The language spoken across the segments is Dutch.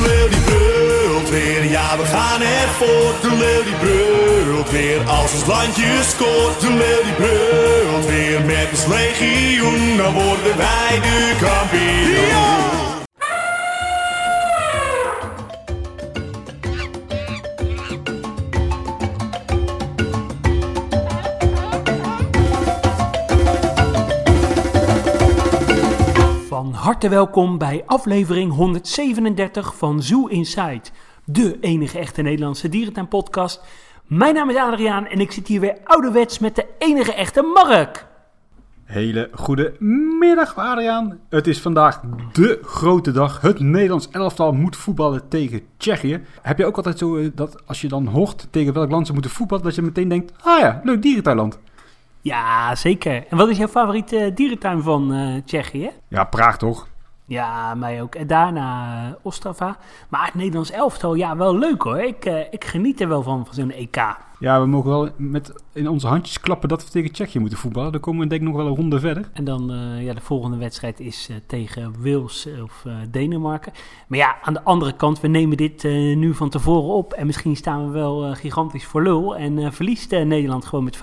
De leeuw die brult weer, ja we gaan ervoor. De leeuw die brult weer, als ons landje scoort. De leeuw die brult weer, met ons legioen, dan worden wij de kampioen. Harte welkom bij aflevering 137 van Zoo Inside, de enige echte Nederlandse dierentuinpodcast. Mijn naam is Adriaan en ik zit hier weer ouderwets met de enige echte Mark. Hele goede middag, Adriaan. Het is vandaag de grote dag. Het Nederlands elftal moet voetballen tegen Tsjechië. Heb je ook altijd zo eh, dat als je dan hoort tegen welk land ze moeten voetballen, dat je meteen denkt: ah ja, leuk dierentuinland. Ja, zeker. En wat is jouw favoriete dierentuin van eh, Tsjechië? Ja, Praag toch? Ja, mij ook. En daarna eh, Ostrava. Maar het Nederlands elftal, ja, wel leuk hoor. Ik, eh, ik geniet er wel van, van zo'n EK. Ja, we mogen wel met in onze handjes klappen dat we tegen Tsjechië moeten voetballen. Dan komen we denk ik nog wel een ronde verder. En dan, eh, ja, de volgende wedstrijd is eh, tegen Wales of eh, Denemarken. Maar ja, aan de andere kant, we nemen dit nu van tevoren op. En misschien staan we wel gigantisch voor lul. En verliest Nederland gewoon met 5-0.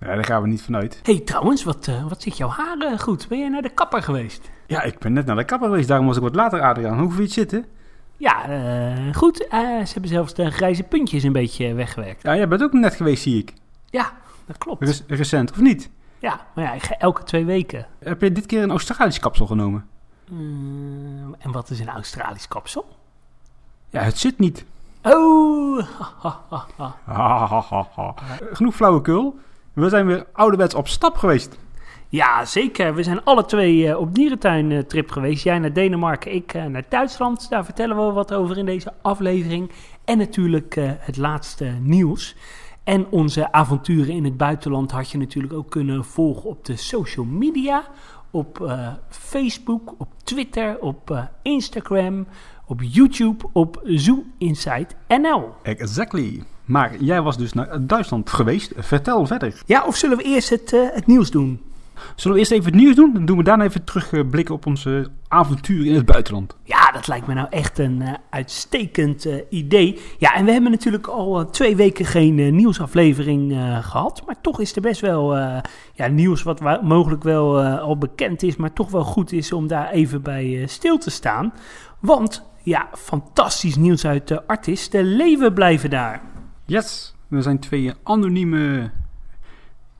Ja, daar gaan we niet vanuit. hey, trouwens, wat, wat zit jouw haar eh, goed? Ben jij naar de kapper geweest? Ja, ik ben net naar de kapper geweest, daarom was ik wat later, Adriaan. Hoe vind je het zitten? Ja, eh, goed. Eh, ze hebben zelfs de grijze puntjes een beetje weggewerkt. Ja, jij bent ook net geweest, zie ik. Ja, dat klopt. Rec- recent, of niet? Ja, maar ja, ik ga elke twee weken. Heb je dit keer een Australisch kapsel genomen? Mm, en wat is een Australisch kapsel? Ja, het zit niet. Oh, ha, ha, ha. Genoeg flauwekul. We zijn weer ouderwets op stap geweest. Ja, zeker. We zijn alle twee eh, op dierentuin-trip geweest. Jij naar Denemarken, ik eh, naar Duitsland. Daar vertellen we wat over in deze aflevering. En natuurlijk eh, het laatste nieuws. En onze avonturen in het buitenland had je natuurlijk ook kunnen volgen op de social media. Op eh, Facebook, op Twitter, op eh, Instagram, op YouTube, op Zoo Inside NL. Exactly. Maar jij was dus naar Duitsland geweest. Vertel verder. Ja, of zullen we eerst het, eh, het nieuws doen? Zullen we eerst even het nieuws doen? Dan doen we daarna even terugblikken op onze avonturen in het buitenland. Ja, dat lijkt me nou echt een eh, uitstekend eh, idee. Ja, en we hebben natuurlijk al eh, twee weken geen eh, nieuwsaflevering eh, gehad. Maar toch is er best wel eh, ja, nieuws wat wa- mogelijk wel eh, al bekend is. Maar toch wel goed is om daar even bij eh, stil te staan. Want ja, fantastisch nieuws uit de Artis. De leeuwen blijven daar. Yes. We zijn twee anonieme,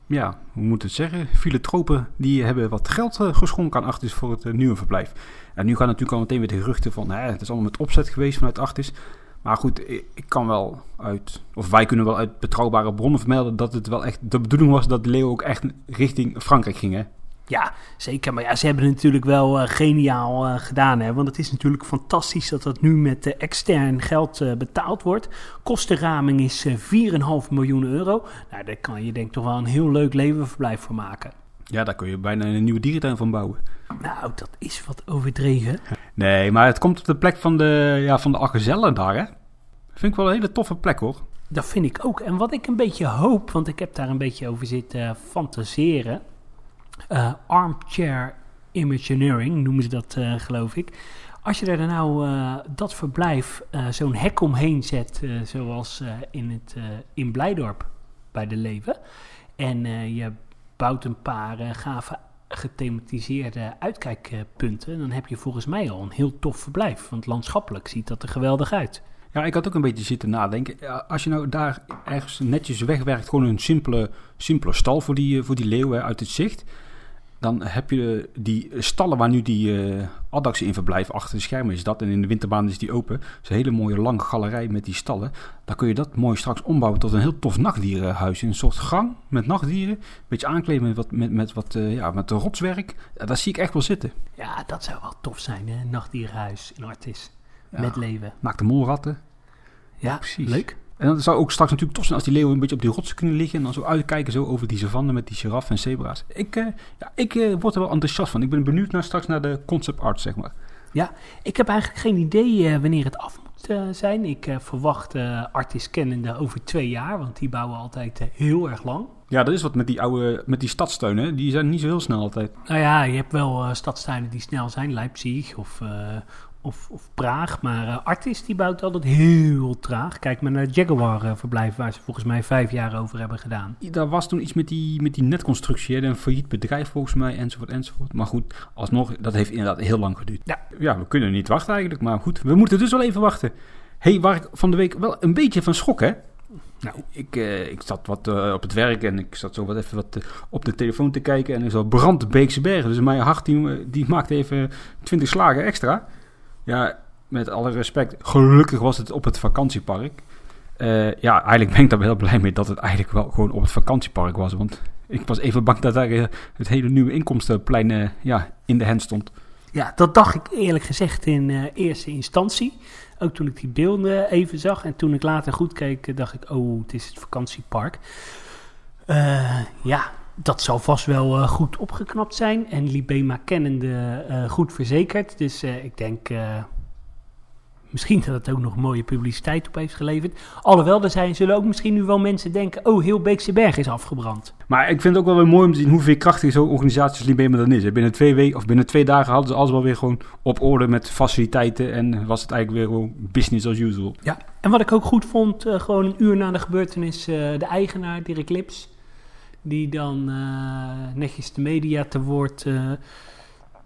ja, hoe moet het zeggen, filantropen. Die hebben wat geld eh, geschonken aan Artis voor het eh, nieuwe verblijf. En nu gaan natuurlijk al meteen weer de geruchten van, hè, het is allemaal met opzet geweest vanuit Artis. Maar goed, ik kan wel uit, of wij kunnen wel uit betrouwbare bronnen vermelden dat het wel echt de bedoeling was dat leeuw ook echt richting Frankrijk ging. Hè? Ja, zeker. Maar ja, ze hebben het natuurlijk wel eh, geniaal eh, gedaan. Hè? Want het is natuurlijk fantastisch dat dat nu met eh, extern geld betaald wordt. Kostenraming is eh, 4,5 miljoen euro. Nou, daar kan je denk ik toch wel een heel leuk levenverblijf voor maken. Ja, daar kun je bijna een nieuwe dierentuin van bouwen. Nou, dat is wat overdreven. Nee, maar het komt op de plek van de, ja, van de daar, hè? Vind ik wel een hele toffe plek, hoor. Dat vind ik ook. En wat ik een beetje hoop, want ik heb daar een beetje over zitten fantaseren. Eh, armchair Imagineering noemen ze dat, eh, geloof ik. Als je dan nou eh, dat verblijf zo'n hek omheen zet, zoals in, het, in Blijdorp bij de Leeuwen. En je bouwt een paar gave gethematiseerde uitkijkpunten. Dan heb je volgens mij al een heel tof verblijf. Want landschappelijk ziet dat er geweldig uit. Ja, ik had ook een beetje zitten nadenken. Als je nou daar ergens netjes wegwerkt, gewoon een simpele, simpele stal voor die, voor die leeuwen uit het zicht. Dan heb je die stallen waar nu die uh, Addax in verblijft. Achter de schermen is dat. En in de winterbaan is die open. Het is een hele mooie lange galerij met die stallen. Dan kun je dat mooi straks ombouwen tot een heel tof nachtdierenhuis. Een soort gang met nachtdieren. Een beetje aankleden met wat, met, met wat uh, ja, met rotswerk. Ja, dat zie ik echt wel zitten. Ja, dat zou wel tof zijn, hè? Nachtdierenhuis in Artis. Ja. Met leven. Maak de molratten. Ja, precies. Leuk. En dan zou ook straks natuurlijk tof zijn als die leeuwen een beetje op die rotsen kunnen liggen. En dan zo uitkijken zo over die savanne met die giraffen en zebra's. Ik, uh, ja, ik uh, word er wel enthousiast van. Ik ben benieuwd naar straks naar de concept art, zeg maar. Ja, ik heb eigenlijk geen idee uh, wanneer het af moet zijn. Ik verwacht Artis kennende over twee jaar, want die bouwen altijd heel erg lang. Ja, dat is wat met die oude, met die stadsteunen. Die zijn niet zo heel snel altijd. Nou ja, je hebt wel uh, stadstuinen die snel zijn, Leipzig of, uh, of, of Praag. Maar eh, Artis die bouwt altijd heel traag. Kijk maar naar het Jaguar-verblijf, waar ze volgens mij vijf jaar over hebben gedaan. Daar was toen iets met die, met die netconstructie, hè? een failliet bedrijf volgens mij, enzovoort, enzovoort. Maar goed, alsnog, dat heeft inderdaad heel lang geduurd. Ja. ja, we kunnen niet wachten eigenlijk, maar goed, we moeten dus wel even wachten. hey, waar ik van de week wel een beetje van schrok, hè? Nou, ik, eh, ik zat wat eh, op het werk en ik zat zo wat even wat eh, op de telefoon te kijken en ik zag brand de Beekse Bergen. Dus mijn hart die, eh, die maakte even 20 slagen extra. Ja, met alle respect, gelukkig was het op het vakantiepark. Eh, ja, eigenlijk ben ik daar wel heel blij mee dat het eigenlijk wel gewoon op het vakantiepark was. Want ik was even bang dat daar eh, het hele nieuwe inkomstenplein eh, ja, in de hand stond. Ja, dat dacht ik eerlijk gezegd in eerste instantie. Ook toen ik die beelden even zag. En toen ik later goed keek, dacht ik, oh, het is het vakantiepark. Ja, dat zal vast wel eh, goed opgeknapt zijn. En Libema kennende eh, goed verzekerd. Dus eh, ik denk misschien dat het ook nog mooie publiciteit op heeft geleverd. Alhoewel, er zijn, zullen ook misschien nu wel mensen denken... oh, heel Beekse Berg is afgebrand. Maar ik vind het ook wel weer mooi om te zien hoe veerkrachtig zo'n organisatie als Libema dan is. Binnen twee, weken, of binnen twee dagen hadden ze alles wel weer gewoon op orde met faciliteiten. En was het eigenlijk weer gewoon business as usual. Ja, en wat ik ook goed vond, gewoon een uur na de gebeurtenis, de eigenaar, Dirk Lips, die dan eh, netjes de media te woord eh,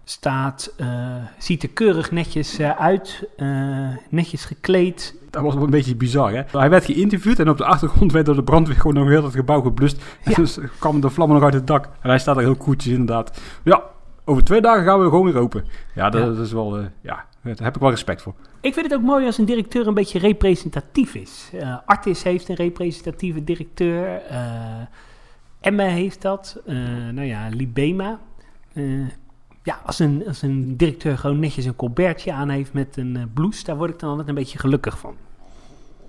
staat, eh, ziet er keurig netjes uit, netjes gekleed. Dat was wel een beetje bizar, hè? Hij werd geïnterviewd en op de achtergrond werd door de brandweer gewoon nog heel het gebouw geblust. Ja. En dus kwamen de vlammen nog uit het dak. En hij staat er heel koetjes inderdaad. Ja, over twee dagen gaan we gewoon weer open. Ja, dat, Ja. dat is wel, ja, daar heb ik wel respect voor. Ik vind het ook mooi als een directeur een beetje representatief is. Artis heeft een representatieve directeur. Emme heeft dat. eh, nou ja, Libema. Eh, ja, als een, als een directeur gewoon netjes een colbertje aan heeft met een eh, blouse, daar word ik dan altijd een beetje gelukkig van.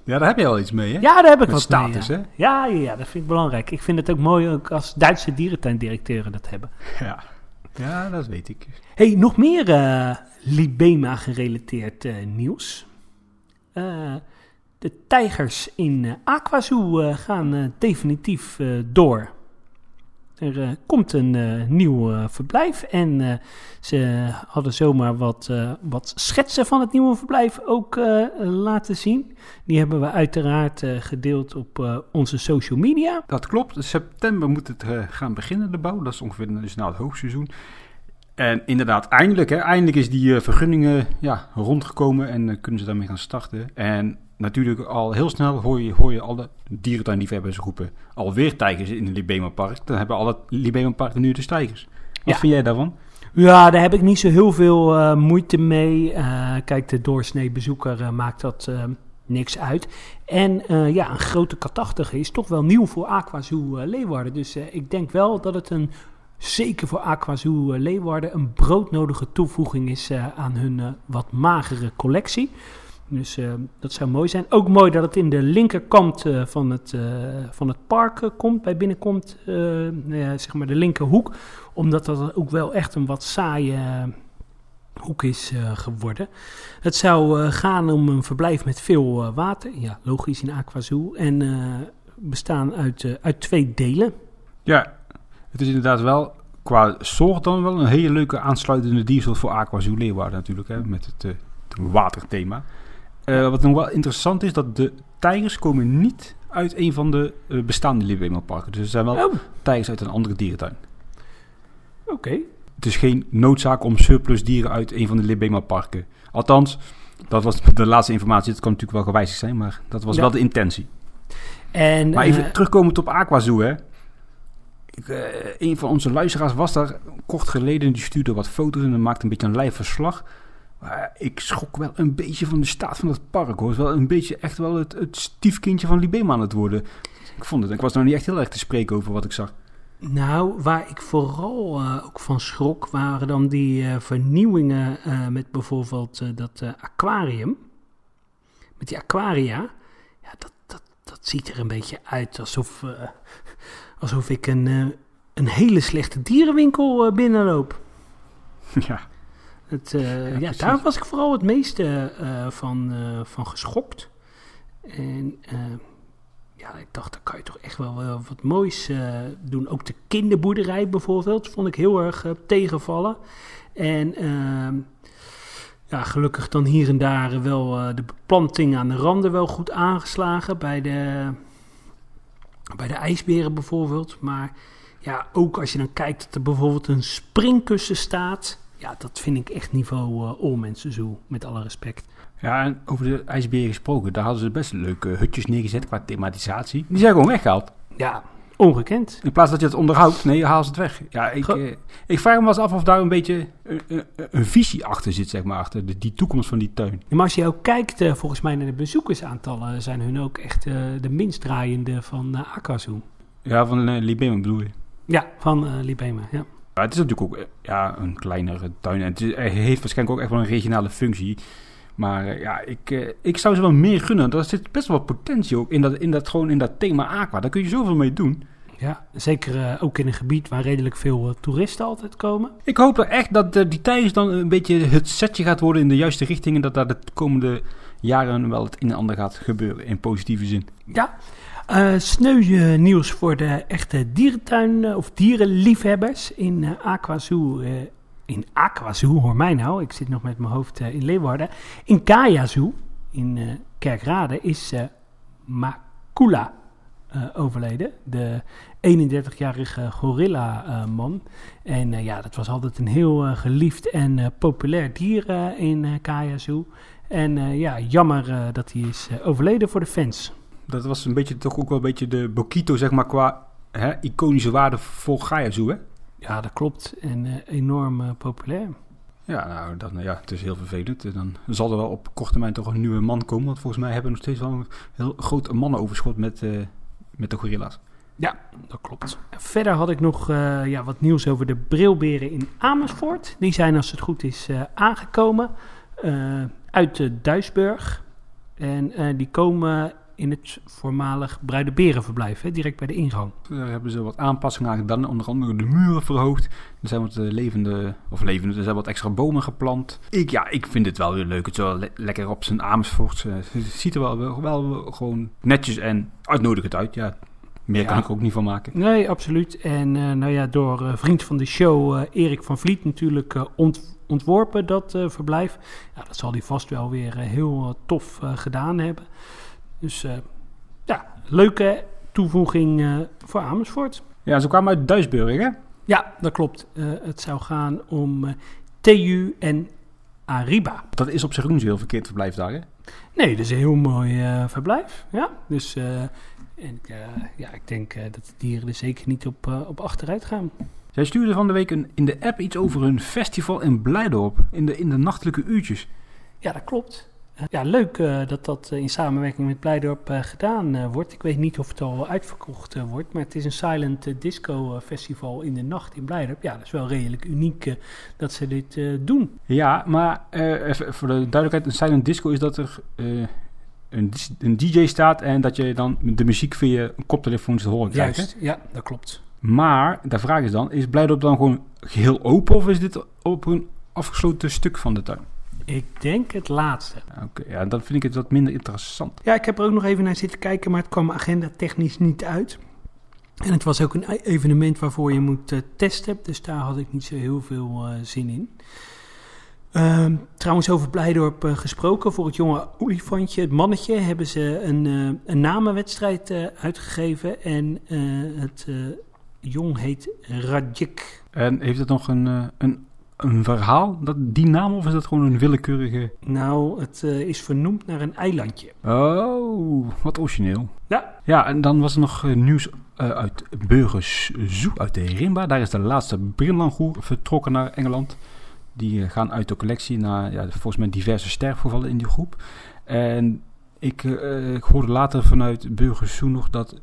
Ja, daar heb je wel iets mee, hè? Ja, daar heb ik Met wat status, mee, hè? ja. Ja, ja, ja, dat vind ik belangrijk. Ik vind het ook mooi ook als Duitse dierentuindirecteuren dat hebben. Ja, ja dat weet ik. hey, nog meer Libema gerelateerd eh, nieuws. De tijgers in Aquazoo gaan definitief door. Er eh, komt een eh, nieuw eh, verblijf en ze hadden zomaar wat, wat schetsen van het nieuwe verblijf ook laten zien. Die hebben we uiteraard gedeeld op onze social media. Dat klopt. In september moet het gaan beginnen, de bouw. Dat is ongeveer dus nou het hoogseizoen. En inderdaad, eindelijk, hè, eindelijk is die vergunningen ja, rondgekomen en kunnen ze daarmee gaan starten. En natuurlijk al heel snel hoor je, hoor je alle dierentuinliefhebbers roepen alweer tijgers in het Libema Park. Dan hebben alle Libema Parken nu dus tijgers. Wat Ja. vind jij daarvan? Ja, daar heb ik niet zo heel veel eh, moeite mee. Eh, kijk, de doorsnee bezoeker eh, maakt dat niks uit. En ja, een grote katachtige is toch wel nieuw voor Aquazoo Leeuwarden. Dus ik denk wel dat het een, zeker voor Aquazoo Leeuwarden, een broodnodige toevoeging is aan hun wat magere collectie. Dus eh, dat zou mooi zijn. Ook mooi dat het in de linkerkant eh, van, het, eh, van het park komt, bij binnenkomt, nou zeg maar de linkerhoek omdat dat ook wel echt een wat saaie hoek is geworden. Het zou gaan om een verblijf met veel water. Ja, logisch in Aquazoo. En bestaan uit, uit twee delen. Ja, het is inderdaad wel qua soort dan wel een hele leuke aansluitende diesel voor Aquazoo Leeuwarden natuurlijk, hè, met het waterthema. Eh, wat nog wel interessant is, dat de tijgers komen niet uit een van de eh, bestaande Libema parken. Dus er zijn wel Oh, tijgers uit een andere dierentuin. oké. Het is geen noodzaak om surplus dieren uit een van de Libema parken. Althans, dat was de laatste informatie. Het kan natuurlijk wel gewijzigd zijn, maar dat was Ja. wel de intentie. En Maar even terugkomend op Aquazoo, hè. Ik, een van onze luisteraars was daar kort geleden. Die stuurde wat foto's en maakte een beetje een live verslag. Maar ik schrok wel een beetje van de staat van het park, hoor. Het is wel een beetje echt wel het, het stiefkindje van Libema aan het worden. Ik vond het, ik was nou niet echt heel erg te spreken over wat ik zag. Nou, waar ik vooral eh, ook van schrok, waren dan die eh, vernieuwingen eh, met bijvoorbeeld dat aquarium. Met die aquaria. Ja, dat, dat, dat ziet er een beetje uit alsof, alsof ik een, een hele slechte dierenwinkel binnenloop. ja. Het, eh, ja, precies. daar was ik vooral het meeste eh, van, eh, van geschokt. En ja, ik dacht, daar kan je toch echt wel wat moois doen. Ook de kinderboerderij bijvoorbeeld, vond ik heel erg tegenvallen. En ehm, ja, gelukkig dan hier en daar wel de beplanting aan de randen wel goed aangeslagen. Bij de, bij de ijsberen bijvoorbeeld. Maar ja, ook als je dan kijkt dat er bijvoorbeeld een springkussen staat. Ja, dat vind ik echt niveau uh, Allmensen Zoo, met alle respect. Ja, en over de ijsberen gesproken, daar hadden ze best leuke hutjes neergezet qua thematisatie. Die zijn gewoon weggehaald. Ja, ongekend. In plaats dat je het onderhoudt, nee, je haalt het weg. Ja, ik, eh, ik vraag me wel eens af of daar een beetje een, een, een visie achter zit, zeg maar, achter de, die toekomst van die tuin. Ja, Maar als je ook kijkt, eh, volgens mij naar de bezoekersaantallen, zijn hun ook echt eh, de minst draaiende van uh. Ja, van uh, Libema bedoel je? Ja, van uh, Libema, ja. Ja, het is natuurlijk ook eh, ja, een kleinere tuin en het is, hij heeft waarschijnlijk ook echt wel een regionale functie. Maar eh, ja, ik, eh, ik zou ze wel meer gunnen. Er zit best wel potentie ook in dat, in dat, gewoon in dat thema aqua. Daar kun je zoveel mee doen. Ja, zeker uh, ook in een gebied waar redelijk veel uh, toeristen altijd komen. Ik hoop echt dat uh, die tijdens dan een beetje het setje gaat worden in de juiste richting. En dat daar de komende jaren wel het een en ander gaat gebeuren in positieve zin. Ja, uh, nieuws voor de echte dierentuin of dierenliefhebbers in Aquazoo. in Aquazoo, hoor mij nou, ik zit nog met mijn hoofd in Leeuwarden. In Kaya Zoo, in Kerkrade, is Makula uh, overleden. De 31-jarige gorilla-man. Uh, en uh, ja, dat was altijd een heel geliefd en populair dier in uh, Kaya Zoo. En ja, jammer dat hij is overleden voor de fans. Dat was een beetje toch ook wel een beetje de Bokito, zeg maar, qua hè, iconische waarde voor Kaya Zoo, hè? Ja, dat klopt. En enorm populair. Ja, nou, dat, nou ja, het is heel vervelend. Dan zal er wel op korte termijn toch een nieuwe man komen. Want volgens mij hebben we nog steeds wel een heel groot mannenoverschot met, uh, met de gorilla's. Ja, dat klopt. Verder had ik nog uh, ja, wat nieuws over de brilberen in Amersfoort. Die zijn, als het goed is, uh, aangekomen uit de Duisburg. En die komen in het voormalig Bruideberenverblijf, hè, direct bij de ingang. Daar hebben ze wat aanpassingen aan gedaan, onder andere de muren verhoogd. Er zijn wat levende, of levende, er zijn wat extra bomen geplant. Ik, ja, ik vind het wel weer leuk. Het is wel le lekker op zijn Amersfoort. Het ziet er wel, wel, wel gewoon netjes en uitnodigend uit, ja. Meer ja. kan ik er ook niet van maken. Nee, absoluut. En uh, nou ja, door uh, vriend van de show, uh, Erik van Vliet, natuurlijk ont ontworpen dat verblijf. Ja, dat zal hij vast wel weer heel tof gedaan hebben. Dus ja, leuke toevoeging voor Amersfoort. Ja, ze kwamen uit Duisburg, hè? Ja, dat klopt. het zou gaan om TU en Ariba. Dat is op zich ook niet zo heel verkeerd verblijf daar, hè? Nee, dat is een heel mooi verblijf. Ja, dus... En uh, ja, ik denk dat de dieren er zeker niet op, op achteruit gaan. Zij stuurde van de week een, in de app iets over hun festival in Blijdorp. In de, in de nachtelijke uurtjes. Ja, dat klopt. Ja, leuk dat dat in samenwerking met Blijdorp gedaan wordt. Ik weet niet of het al uitverkocht wordt. Maar het is een silent disco festival in de nacht in Blijdorp. Ja, dat is wel redelijk uniek dat ze dit doen. Ja, maar even voor de duidelijkheid. Een silent disco is dat er een, een DJ staat en dat je dan de muziek via een koptelefoon te horen krijgt. Juist, ja, dat klopt. Maar de vraag is dan, is Blijdorp dan gewoon geheel open of is dit op een afgesloten stuk van de tuin? Ik denk het laatste. Oké, okay, ja, dan vind ik het wat minder interessant. Ja, ik heb er ook nog even naar zitten kijken, maar het kwam agenda technisch niet uit. En het was ook een evenement waarvoor je moet uh, testen, dus daar had ik niet zo heel veel uh, zin in. Uh, trouwens, over Blijdorp uh, gesproken. Voor het jonge olifantje, het mannetje, hebben ze een, uh, een namenwedstrijd uh, uitgegeven. En het jong heet Radjik. En heeft het nog een, een, een verhaal, dat, die naam, of is dat gewoon een willekeurige... Nou, het is vernoemd naar een eilandje. Oh, wat origineel. Ja. Ja, en dan was er nog nieuws uit Burgers Zoo, uit de Rimba. Daar is de laatste brillangoer vertrokken naar Engeland. Die gaan uit de collectie naar ja, volgens mij diverse sterfgevallen in die groep. En ik, uh, ik hoorde later vanuit Burgers Zoo nog dat uh,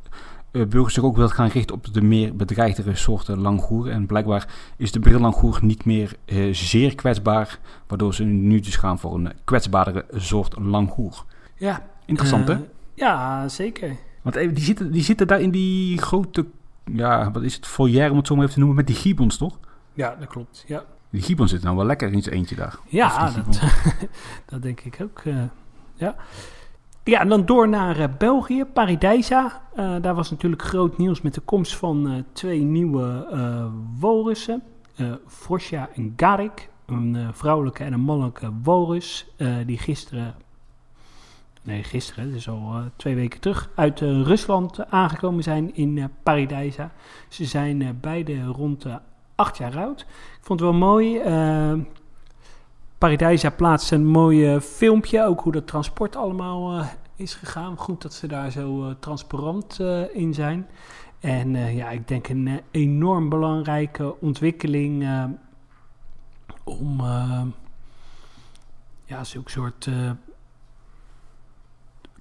burgers zich ook wil gaan richten op de meer bedreigdere soorten langoer. En blijkbaar is de brillangoer niet meer uh, zeer kwetsbaar, waardoor ze nu dus gaan voor een kwetsbaardere soort langoer. Ja. Interessant hè? Ja, zeker. Want even, die, zitten, die zitten daar in die grote, ja, wat is het, foyer om het zo maar even te noemen, met die gibbons toch? Ja, dat klopt, ja. Die gibbon zit nou wel lekker in zijn eentje daar. Ja, dat, dat, denk ik ook. Uh, ja. Ja, en dan door naar uh, België, Paradijsa. Uh, daar was natuurlijk groot nieuws met de komst van twee nieuwe walrussen. Frosja en Garik. een eh, vrouwelijke en een mannelijke walrus. eh, die gisteren, nee gisteren, dus al eh, twee weken terug, uit eh, Rusland aangekomen zijn in eh Paradijsa. Ze zijn eh, beide rond acht jaar oud. Ik vond het wel mooi. eh Paradijsa plaatst een mooi eh, filmpje, ook hoe dat transport allemaal eh, is gegaan. Goed dat ze daar zo eh, transparant eh, in zijn. En eh, ja, ik denk een enorm belangrijke ontwikkeling om ja, zulke soort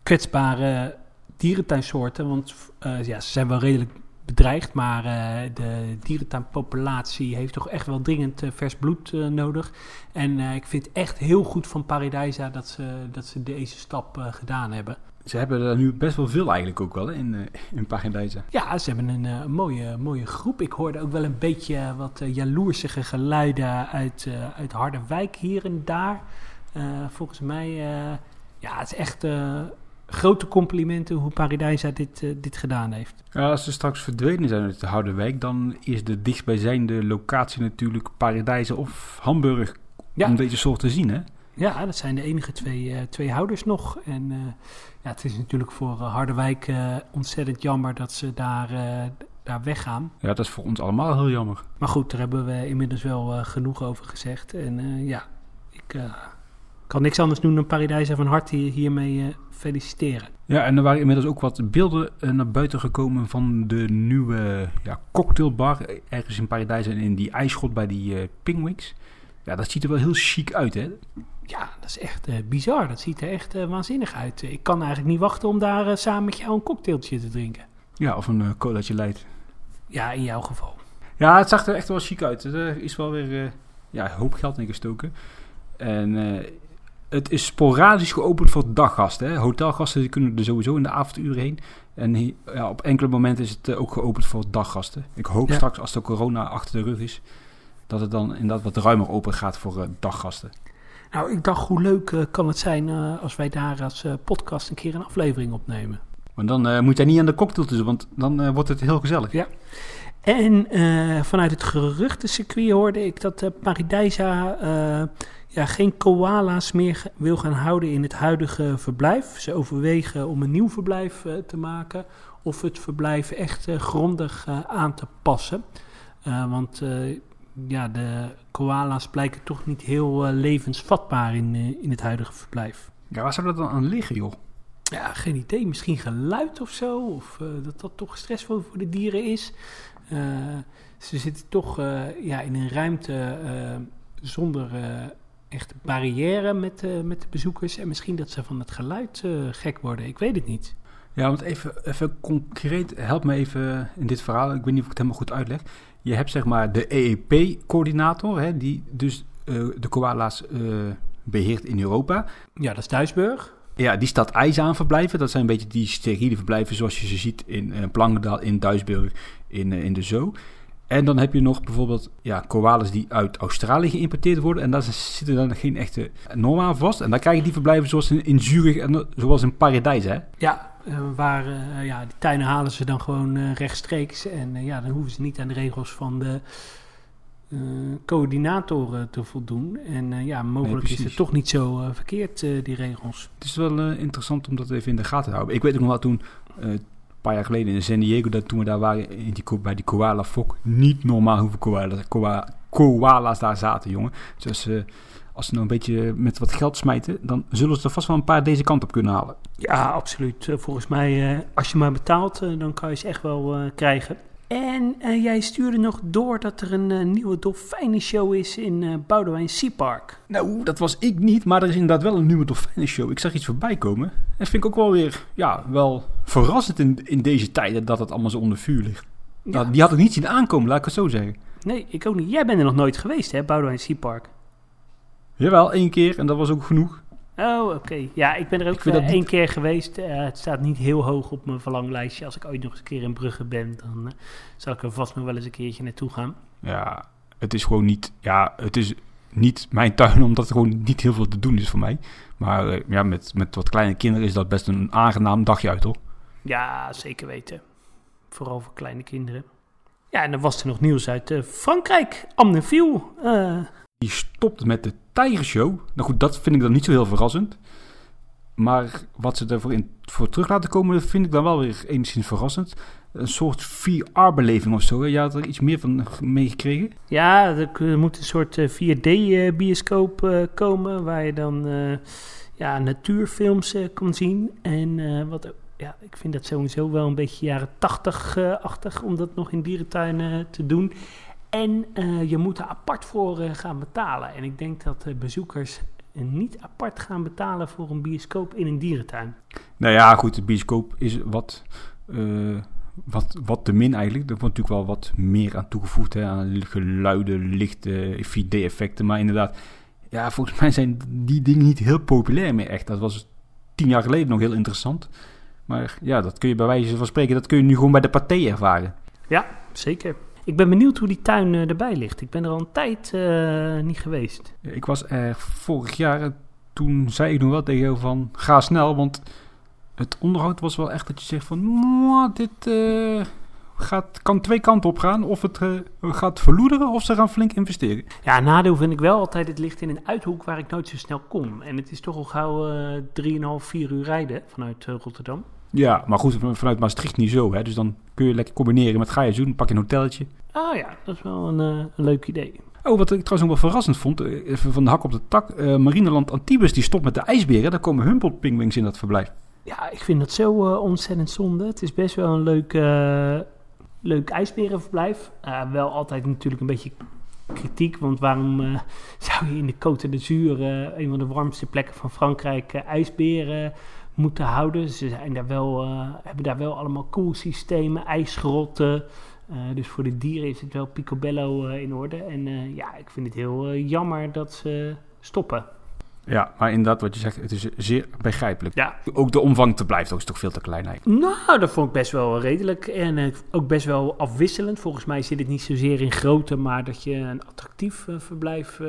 kwetsbare dierentuinsoorten. Want ja, ze zijn wel redelijk bedreigd, maar eh, de dierentuinpopulatie heeft toch echt wel dringend eh, vers bloed eh, nodig. En ik vind het echt heel goed van Paradijsa dat ze, dat ze deze stap gedaan hebben. Ze hebben er nu best wel veel eigenlijk ook wel hè, in, in Paradijsa. Ja, ze hebben een mooie, mooie groep. Ik hoorde ook wel een beetje wat jaloersige geluiden uit, uit Harderwijk hier en daar. Volgens mij, ja, het is echt grote complimenten hoe Paradijsa dit, uh, dit gedaan heeft. Ja, als ze straks verdwenen zijn uit Harderwijk, dan is de dichtstbijzijnde locatie natuurlijk Paradijsa of Hamburg ja. om deze soort te zien, hè? Ja, dat zijn de enige twee, uh, twee houders nog. En uh, ja, het is natuurlijk voor Harderwijk ontzettend jammer dat ze daar, daar weggaan. Ja, dat is voor ons allemaal heel jammer. Maar goed, daar hebben we inmiddels wel genoeg over gezegd. En ja, ik kan niks anders doen dan Paradijsa van harte hiermee feliciteren. Ja, en er waren inmiddels ook wat beelden naar buiten gekomen van de nieuwe ja, cocktailbar. Ergens in Paradijsa en in die ijsschot bij die Pingwings. Ja, dat ziet er wel heel chic uit, hè? Ja, dat is echt uh, bizar. Dat ziet er echt uh, waanzinnig uit. Ik kan eigenlijk niet wachten om daar uh, samen met jou een cocktailtje te drinken. Ja, of een colaatje light. Ja, in jouw geval. Ja, het zag er echt wel chic uit. Er is wel weer ja, hoop geld in gestoken. En het is sporadisch geopend voor daggasten. Hè? Hotelgasten die kunnen er sowieso in de avonduren heen. En hier, ja, op enkele momenten is het ook geopend voor daggasten. Ik hoop ja. straks, als de corona achter de rug is, dat het dan inderdaad wat ruimer open gaat voor daggasten. Nou, ik dacht, hoe leuk uh, kan het zijn uh, als wij daar als podcast een keer een aflevering opnemen. Maar dan moet jij niet aan de cocktail tussen, want dan wordt het heel gezellig. Ja. En vanuit het geruchtencircuit hoorde ik dat Paradijsa ja, geen koala's meer wil gaan houden in het huidige verblijf. Ze overwegen om een nieuw verblijf te maken of het verblijf echt grondig aan te passen. want ja, de koala's blijken toch niet heel uh, levensvatbaar in, uh, in het huidige verblijf. Ja, waar zou dat dan aan liggen, joh? Ja, geen idee. Misschien geluid of zo. Of uh, dat dat toch stressvol voor de dieren is. Ze zitten toch ja, in een ruimte zonder echte barrière met, met de bezoekers. En misschien dat ze van het geluid gek worden. Ik weet het niet. Ja, want even, even concreet, help me even in dit verhaal. Ik weet niet of ik het helemaal goed uitleg. Je hebt zeg maar de EEP-coördinator, die dus uh, de koala's uh, beheert in Europa. Ja, dat is Duisburg. Ja, die staat ijs aan verblijven. Dat zijn een beetje die steriele verblijven zoals je ze ziet in uh, in Duisburg, in, in de Zoo. En dan heb je nog bijvoorbeeld ja, koalas die uit Australië geïmporteerd worden. En daar zitten dan geen echte normen aan vast. En dan krijg je die verblijven zoals in, in Zurich en zoals in Paradijs, hè? Ja, waar ja, die tuinen halen ze dan gewoon rechtstreeks. En ja, dan hoeven ze niet aan de regels van de coördinatoren te voldoen. En ja, mogelijk nee, is het toch niet zo verkeerd, die regels. Het is wel interessant om dat even in de gaten te houden. Ik weet ook nog wel toen een paar jaar geleden in San Diego, dat toen we daar waren in die, bij die koala fok, niet normaal hoeveel koala's, koala, koala's daar zaten, jongen. Dus uh, als ze nou een beetje met wat geld smijten, dan zullen ze er vast wel een paar deze kant op kunnen halen. Ja, absoluut. Volgens mij, uh, als je maar betaalt, dan kan je ze echt wel krijgen. En jij stuurde nog door dat er een nieuwe dolfijnenshow is in Boudewijn Sea Park. Nou, dat was ik niet, maar er is inderdaad wel een nieuwe dolfijnenshow. Ik zag iets voorbij komen. En vind ik ook wel weer, ja, wel verrassend in, in deze tijden dat het allemaal zo onder vuur ligt. Ja. Nou, die had ik niet zien aankomen, laat ik het zo zeggen. Nee, ik ook niet. Jij bent er nog nooit geweest, hè, Boudewijn Sea Park? Jawel, één keer en dat was ook genoeg. Oh, oké. Okay. Ja, ik ben er ook uh, één niet... keer geweest. Uh, het staat niet heel hoog op mijn verlanglijstje. Als ik ooit nog eens een keer in Brugge ben, dan uh, zal ik er vast nog wel eens een keertje naartoe gaan. Ja, het is gewoon niet... Ja, het is niet mijn tuin, omdat er gewoon niet heel veel te doen is voor mij. Maar ja, met, met wat kleine kinderen is dat best een aangenaam dagje uit, hoor. Ja, zeker weten. Vooral voor kleine kinderen. Ja, en dan was er nog nieuws uit Frankrijk. Amneville. die stopt met de Tijgershow. Nou goed, dat vind ik dan niet zo heel verrassend. Maar wat ze ervoor in, voor terug laten komen, vind ik dan wel weer enigszins verrassend. Een soort VR-beleving of zo. hè? Had er iets meer van meegekregen. Ja, er moet een soort 4D-bioscoop eh, komen waar je dan eh, ja, natuurfilms eh, kon zien. En eh, wat, ja, ik vind dat sowieso wel een beetje jaren 80-achtig om dat nog in dierentuinen te doen. En eh, je moet er apart voor eh, gaan betalen. En ik denk dat eh, bezoekers niet apart gaan betalen voor een bioscoop in een dierentuin. Nou ja, goed, de bioscoop is wat, wat, wat te min eigenlijk. Er wordt natuurlijk wel wat meer aan toegevoegd. Hè, aan geluiden, lichten, 4D-effecten. Maar inderdaad, ja, volgens mij zijn die dingen niet heel populair meer echt. Dat was tien jaar geleden nog heel interessant. Maar ja, dat kun je bij wijze van spreken, dat kun je nu gewoon bij de paté ervaren. Ja, zeker. Ik ben benieuwd hoe die tuin eh, erbij ligt. Ik ben er al een tijd eh, niet geweest. Ik was er vorig jaar, en toen zei ik nog wel tegen jou van, ga snel, want het onderhoud was wel echt dat je zegt van, "Mwah, dit eh, gaat, kan twee kanten op gaan. Of het gaat verloederen of ze gaan flink investeren. Ja, nadeel vind ik wel altijd, het ligt in een uithoek waar ik nooit zo snel kom. En het is toch al gauw eh 3,5, 4 uur rijden vanuit Rotterdam. Ja, maar goed, van- vanuit Maastricht niet zo. Hè? Dus dan kun je lekker combineren met ga je doen, pak je een hotelletje. Ah ja, dat is wel een, eh, een leuk idee. Oh, wat ik trouwens nog wel verrassend vond, eh, even van de hak op de tak. eh, Marineland Antibes die stopt met de ijsberen. Daar komen Humboldt-pingwings in dat verblijf. Ja, ik vind dat zo ontzettend zonde. Het is best wel een leuk, leuk ijsberenverblijf. Wel altijd natuurlijk een beetje kritiek, want waarom zou je in de Côte d'Azur, een van de warmste plekken van Frankrijk, ijsberen moeten houden? Ze zijn daar wel, hebben daar wel allemaal koelsystemen, ijsgrotten. Eh, dus voor de dieren is het wel picobello eh, in orde. En eh, ja, ik vind het heel jammer dat ze stoppen. Ja, maar inderdaad, wat je zegt, het is zeer begrijpelijk. Ja, Ook de omvang te blijft ook, is toch veel te klein eigenlijk. Nou, dat vond ik best wel redelijk en ook best wel afwisselend. Volgens mij zit het niet zozeer in grootte, maar dat je een attractief verblijf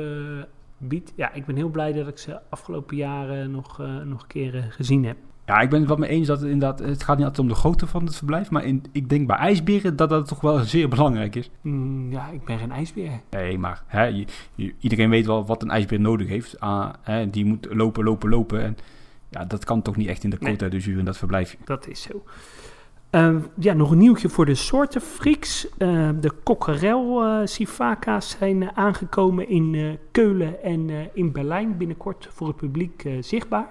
biedt. Ja, ik ben heel blij dat ik ze afgelopen jaren nog, nog een keer gezien heb. Ja, ik ben het wat mee eens dat het inderdaad, het gaat niet altijd om de grootte van het verblijf. Maar in, ik denk bij ijsberen dat dat toch wel zeer belangrijk is. Mm, ja, ik ben geen ijsbeer. Nee, maar hè, je- je- iedereen weet wel wat een ijsbeer nodig heeft. Ah, hè, die moet lopen, lopen, lopen. En ja, dat kan toch niet echt in de Nee. Côte d'Azur in dat verblijf. Dat is zo. Eh, ja, nog een nieuwtje voor de soortenfreaks. Eh, de kokkerel eh zijn aangekomen in eh, Keulen en eh, in Berlijn binnenkort voor het publiek zichtbaar.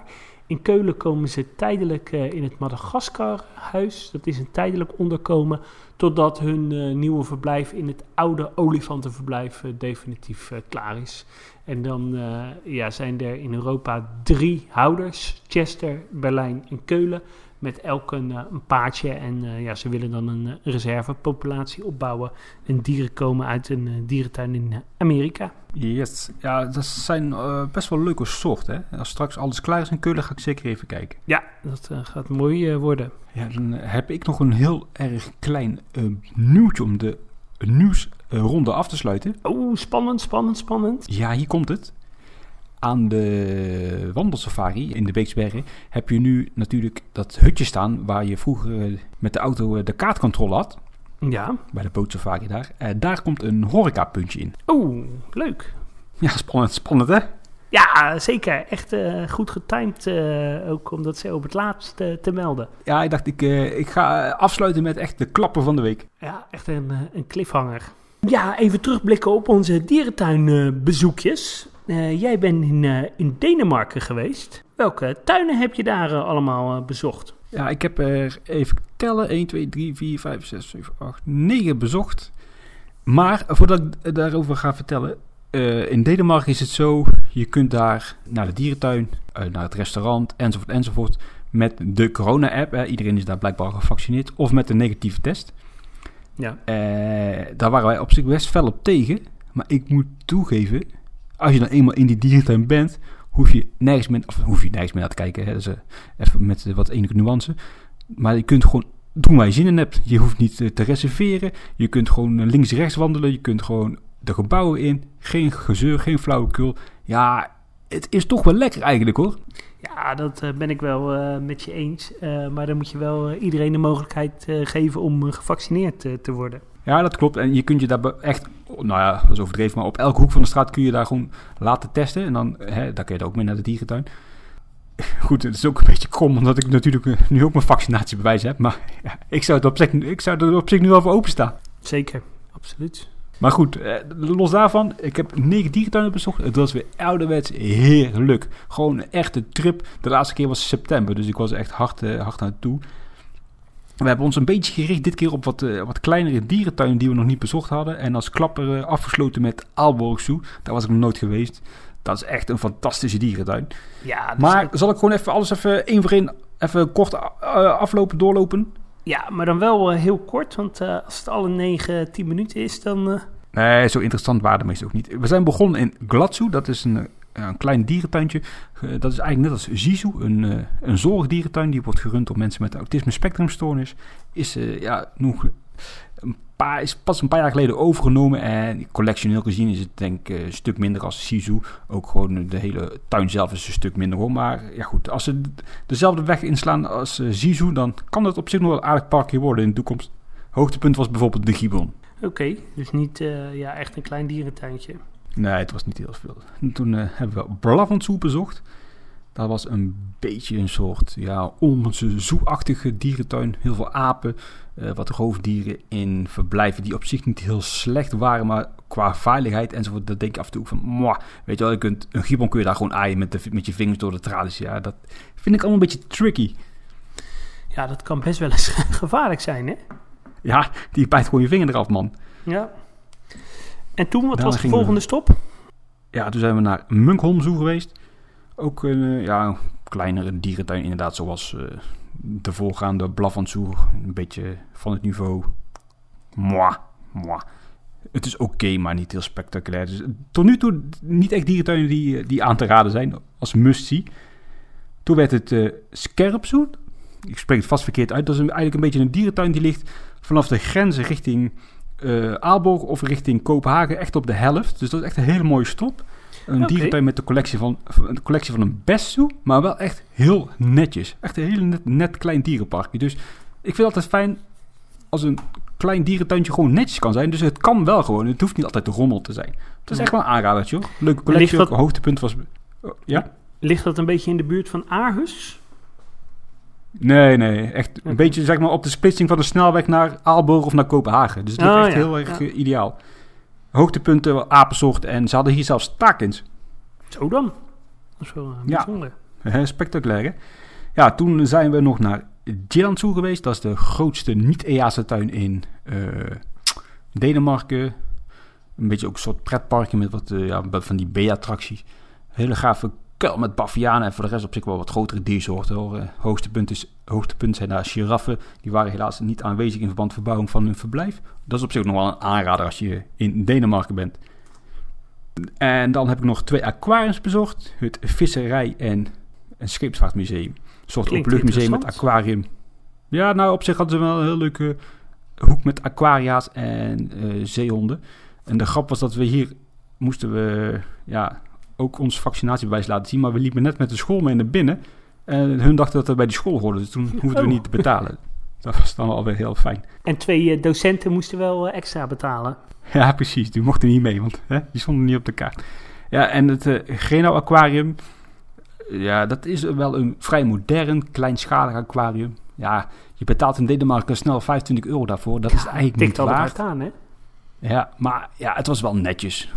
In Keulen komen ze tijdelijk eh, in het Madagascarhuis. Dat is een tijdelijk onderkomen totdat hun eh, nieuwe verblijf in het oude olifantenverblijf eh, definitief klaar is. En dan ja, zijn er in Europa drie houders: Chester, Berlijn en Keulen met elk een, een paardje. En ja, ze willen dan een reservepopulatie opbouwen. En dieren komen uit een dierentuin in Amerika. Yes. Ja, dat zijn eh, best wel leuke soorten. Hè? Als straks alles klaar is in Keulen, ga ik zeker even kijken. Ja, dat eh, gaat mooi eh, worden. Ja, dan heb ik nog een heel erg klein nieuwtje om de nieuwsronde af te sluiten. Oh, spannend, spannend, spannend. Ja, hier komt het. Aan de wandelsafari in de Beeksbergen heb je nu natuurlijk dat hutje staan waar je vroeger met de auto de kaartcontrole had. Ja. Bij de bootsafari daar. Eh, daar komt een horecapuntje in. Oh, leuk. Ja, spannend, spannend hè? Ja, zeker. Echt eh, goed getimed. eh, ook om dat zo op het laatst te melden. Ja, ik dacht ik, ik ga afsluiten met echt de klapper van de week. Ja, echt een, een cliffhanger. Ja, even terugblikken op onze dierentuinbezoekjes. Jij bent in, in Denemarken geweest. Welke tuinen heb je daar allemaal bezocht? Ja, ik heb er even tellen. 1, 2, 3, 4, 5, 6, 7, 8, 9 bezocht. Maar voordat ik daarover ga vertellen. eh, in Denemarken is het zo. Je kunt daar naar de dierentuin, eh, naar het restaurant enzovoort enzovoort. Met de corona-app. hè. Iedereen is daar blijkbaar gevaccineerd. Of met een negatieve test. Ja. Eh, daar waren wij op zich best fel op tegen. Maar ik moet toegeven. Als je dan eenmaal in die dierentuin bent. Hoef je nergens meer, of hoef je nergens meer naar te kijken. Hè. Eh, even met eh, wat enige nuance. Maar je kunt gewoon doen waar je zin in hebt. Je hoeft niet eh, te reserveren. Je kunt gewoon links-rechts wandelen. Je kunt gewoon de gebouwen in. Geen gezeur, geen flauwekul. Ja, het is toch wel lekker eigenlijk hoor. Ja, dat ben ik wel met je eens. Maar dan moet je wel iedereen de mogelijkheid geven om gevaccineerd te worden. Ja, dat klopt. En je kunt je daar echt, nou ja, dat is overdreven, maar op elke hoek van de straat kun je daar gewoon laten testen. En dan, hè, daar kun je ook mee naar de dierentuin. Goed, het is ook een beetje krom, omdat ik natuurlijk eh, nu ook mijn vaccinatiebewijs heb. Maar ja, ik, zou het op zich, ik zou er op zich nu wel voor openstaan. Zeker, absoluut. Maar goed, eh, los daarvan, ik heb negen dierentuinen bezocht. Het was weer ouderwets heerlijk. Gewoon een echte trip. De laatste keer was september, dus ik was echt hard, eh, hard aan toe. We hebben ons een beetje gericht dit keer op wat, eh, wat kleinere dierentuinen die we nog niet bezocht hadden. En als klapper eh, afgesloten met Aalborg Zoo. Daar was ik nog nooit geweest. Dat is echt een fantastische dierentuin. Ja, Maar ook- zal ik gewoon even alles even één voor één even kort eh, aflopen, doorlopen? ja, maar dan wel heel kort, want als het alle 9, 10 minuten is, dan... Nee, zo interessant waren de meeste ook niet. We zijn begonnen in Gladzu. Dat is een, een klein dierentuintje. Eh, dat is eigenlijk net als Zizu, een, eh, een zorgdierentuin. Die wordt gerund door mensen met autisme spectrumstoornis. Is, eh, ja, nog een paar, is pas een paar jaar geleden overgenomen. En collectioneel gezien is het denk ik eh, een stuk minder als Zizu. Ook gewoon de hele tuin zelf is een stuk minder hoor. Maar ja goed, als ze dezelfde weg inslaan als uh, dan kan het op zich nog wel een aardig parkje worden in de toekomst. Hoogtepunt was bijvoorbeeld de Gibbon. Oké, dus niet eh, ja, echt een klein dierentuintje. Nee, het was niet heel veel. En toen eh, hebben we Blavantsoe bezocht. Dat was een beetje een soort ja, zoeachtige dierentuin. Heel veel apen, eh, wat roofdieren in verblijven die op zich niet heel slecht waren, maar qua veiligheid enzovoort, dat denk ik af en toe van, mwah, weet je wel, je kunt, een gibbon kun je daar gewoon aaien met, de, met je vingers door de tralies. Ja, dat vind ik allemaal een beetje tricky. Ja, dat kan best wel eens gevaarlijk zijn, hè? Ja, die bijt gewoon je vinger eraf, man. Ja. En toen, wat Daarna was de we- volgende stop? Ja, toen zijn we naar Munkholm Zoo geweest. Ook een eh, ja, kleinere dierentuin, inderdaad, zoals eh, de voorgaande Blavant Zoo. Een beetje van het niveau. Moi, moi. Het is oké, maar niet heel spectaculair. Dus, tot nu toe niet echt dierentuinen die, eh, die aan te raden zijn, als must-see. Toen werd het eh Skerp Zoo. Ik spreek het vast verkeerd uit. Dat is een- eigenlijk een beetje een dierentuin die ligt vanaf de grenzen richting eh Aalborg of richting Kopenhagen. Echt op de helft. Dus dat is echt een hele mooie stop. Een dierentuin met de collectie van, een collectie van een bestzoe, maar wel echt heel netjes. Echt een heel net, net klein dierenparkje. Dus ik vind het altijd fijn als een klein dierentuintje gewoon netjes kan zijn. Dus het kan wel gewoon. Het hoeft niet altijd de rommel te zijn. Het is echt wel een aanradertje hoor. Leuke collectie. Ook, hoogtepunt was... Ja? Ligt dat een beetje in de buurt van Aarhus? Nee, nee. Echt een beetje zeg maar op de splitsing van de snelweg naar Aalborg of naar Kopenhagen. Dus het ligt Oh, echt ja. heel erg Ja. eh, ideaal. Hoogtepunten, apensoort en ze hadden hier zelfs taakins. Zo dan. Dat is wel eh, Ja. bijzonder. Hè, Spectaculair, hè? Ja, toen zijn we nog naar Jelandshoe geweest. Dat is de grootste niet-EASA tuin in eh, Denemarken. Een beetje ook een soort pretparkje met wat ja, van die B-attracties. Hele gave kuil met bavianen en voor de rest op zich wel wat grotere diersoorten. Hoor. Eh, hoogtepunt, is, hoogtepunt zijn daar giraffen. Die waren helaas niet aanwezig in verband met verbouwing van hun verblijf. Dat is op zich nog wel een aanrader als je in Denemarken bent. En dan heb ik nog twee aquariums bezocht. Het Visserij en een Scheepsvaartmuseum. Een soort openluchtmuseum met aquarium. Ja, nou op zich hadden ze wel een heel leuke hoek met aquaria's en eh, zeehonden. En de grap was dat we hier moesten we ja, ook ons vaccinatiebewijs laten zien. Maar we liepen net met de school mee naar binnen. En hun dachten dat we bij die school hoorden. Dus toen hoefden we Oh. niet te betalen. Dat was dan alweer heel fijn. En twee eh, docenten moesten wel eh, extra betalen. Ja, precies. Die mochten niet mee, want hè, die stonden niet op de kaart. Ja, en het uh, Grenau Aquarium. Ja, dat is wel een vrij modern, kleinschalig aquarium. Ja, je betaalt in Denemarken snel 25 euro daarvoor. Dat is eigenlijk niet al waard. hard aan, hè? Ja, maar ja, het was wel netjes.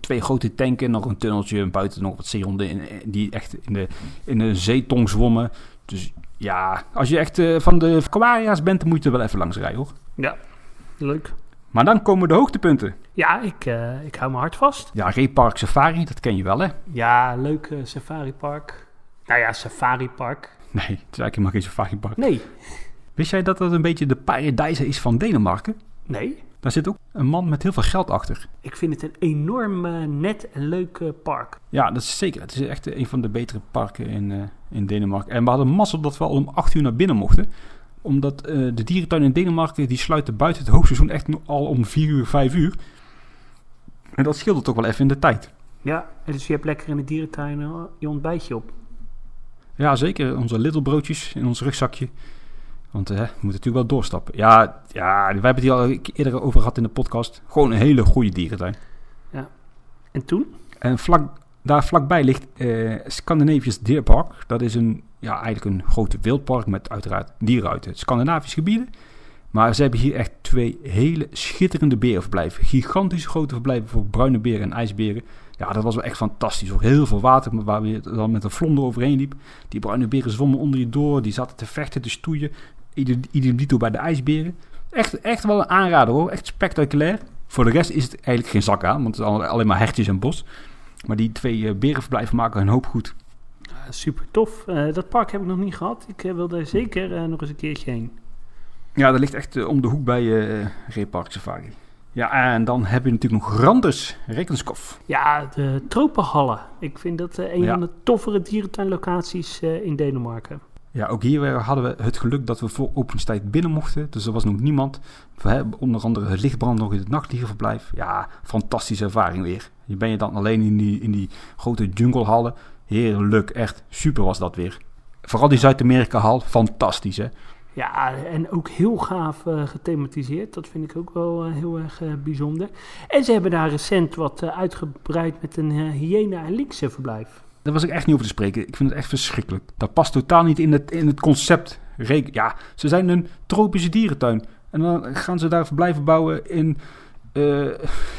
Twee grote tanken, nog een tunneltje en buiten nog wat zeehonden in, die echt in de, in de zeetong zwommen. Dus ja, als je echt uh, van de aquaria's bent, dan moet je er wel even langs rijden hoor. Ja, leuk. Maar dan komen de hoogtepunten. Ja, ik, uh, ik hou me hard vast. Ja, Reepark Safari, dat ken je wel hè? Ja, leuk uh, safaripark. Nou ja, safaripark. Nee, het is eigenlijk helemaal geen safaripark. Nee. Wist jij dat dat een beetje de paradijse is van Denemarken? Nee. Daar zit ook een man met heel veel geld achter. Ik vind het een enorm uh, net en leuk uh, park. Ja, dat is zeker. Het is echt een van de betere parken in, uh, in Denemarken. En we hadden mazzel dat we al om 8 uur naar binnen mochten. Omdat de dierentuin in Denemarken, die sluiten buiten het hoogseizoen echt al om 4 uur, 5 uur. En dat scheelde toch wel even in de tijd. Ja, dus je hebt lekker in de dierentuin je ontbijtje op. Ja, zeker. Onze Lidl broodjes in ons rugzakje. Want eh, we moeten natuurlijk wel doorstappen. Ja, ja, wij hebben het hier al eerder over gehad in de podcast. Gewoon een hele goede dierentuin. En toen? En vlak, daar vlakbij ligt eh Scandinavisch Dierpark. Dat is een, ja, eigenlijk een grote wildpark met uiteraard dieren uit het Scandinavische gebieden. Maar ze hebben hier echt twee hele schitterende berenverblijven. Gigantische grote verblijven voor bruine beren en ijsberen. Ja, dat was wel echt fantastisch. Ook heel veel water waar je dan met een vlonder overheen liep. Die bruine beren zwommen onder je door. Die zaten te vechten, te stoeien. Ieder dito bij de ijsberen. Echt, echt wel een aanrader hoor. Echt spectaculair. Voor de rest is het eigenlijk geen zak aan. Want het is al- alleen maar hertjes en bos. Maar die twee eh, berenverblijven maken een hoop goed. Super tof. Eh, dat park heb ik nog niet gehad. Ik eh, wil daar zeker nog eens een keertje heen. Ja, dat ligt echt om de hoek bij uh, Reepark Safari. Ja, en dan heb je natuurlijk nog Randers Rekenskof. Ja, de Tropenhallen. Ik vind dat een Ja. van de toffere dierentuinlocaties in Denemarken. Ja, ook hier hadden we het geluk dat we voor openingstijd binnen mochten. Dus er was nog niemand. We hebben onder andere het lichtbrand nog in het nachtdierenverblijf. Ja, fantastische ervaring weer. Je ben je dan alleen in die, in die grote junglehallen. Heerlijk, echt super was dat weer. Vooral die Zuid-Amerika-hal, fantastisch hè. Ja, en ook heel gaaf eh, gethematiseerd. Dat vind ik ook wel eh, heel erg eh, bijzonder. En ze hebben daar recent wat uitgebreid met een hyena- en linkse verblijf. Daar was ik echt niet over te spreken. Ik vind het echt verschrikkelijk. Dat past totaal niet in het, in het concept. Ja, ze zijn een tropische dierentuin. En dan gaan ze daar verblijven bouwen in, eh,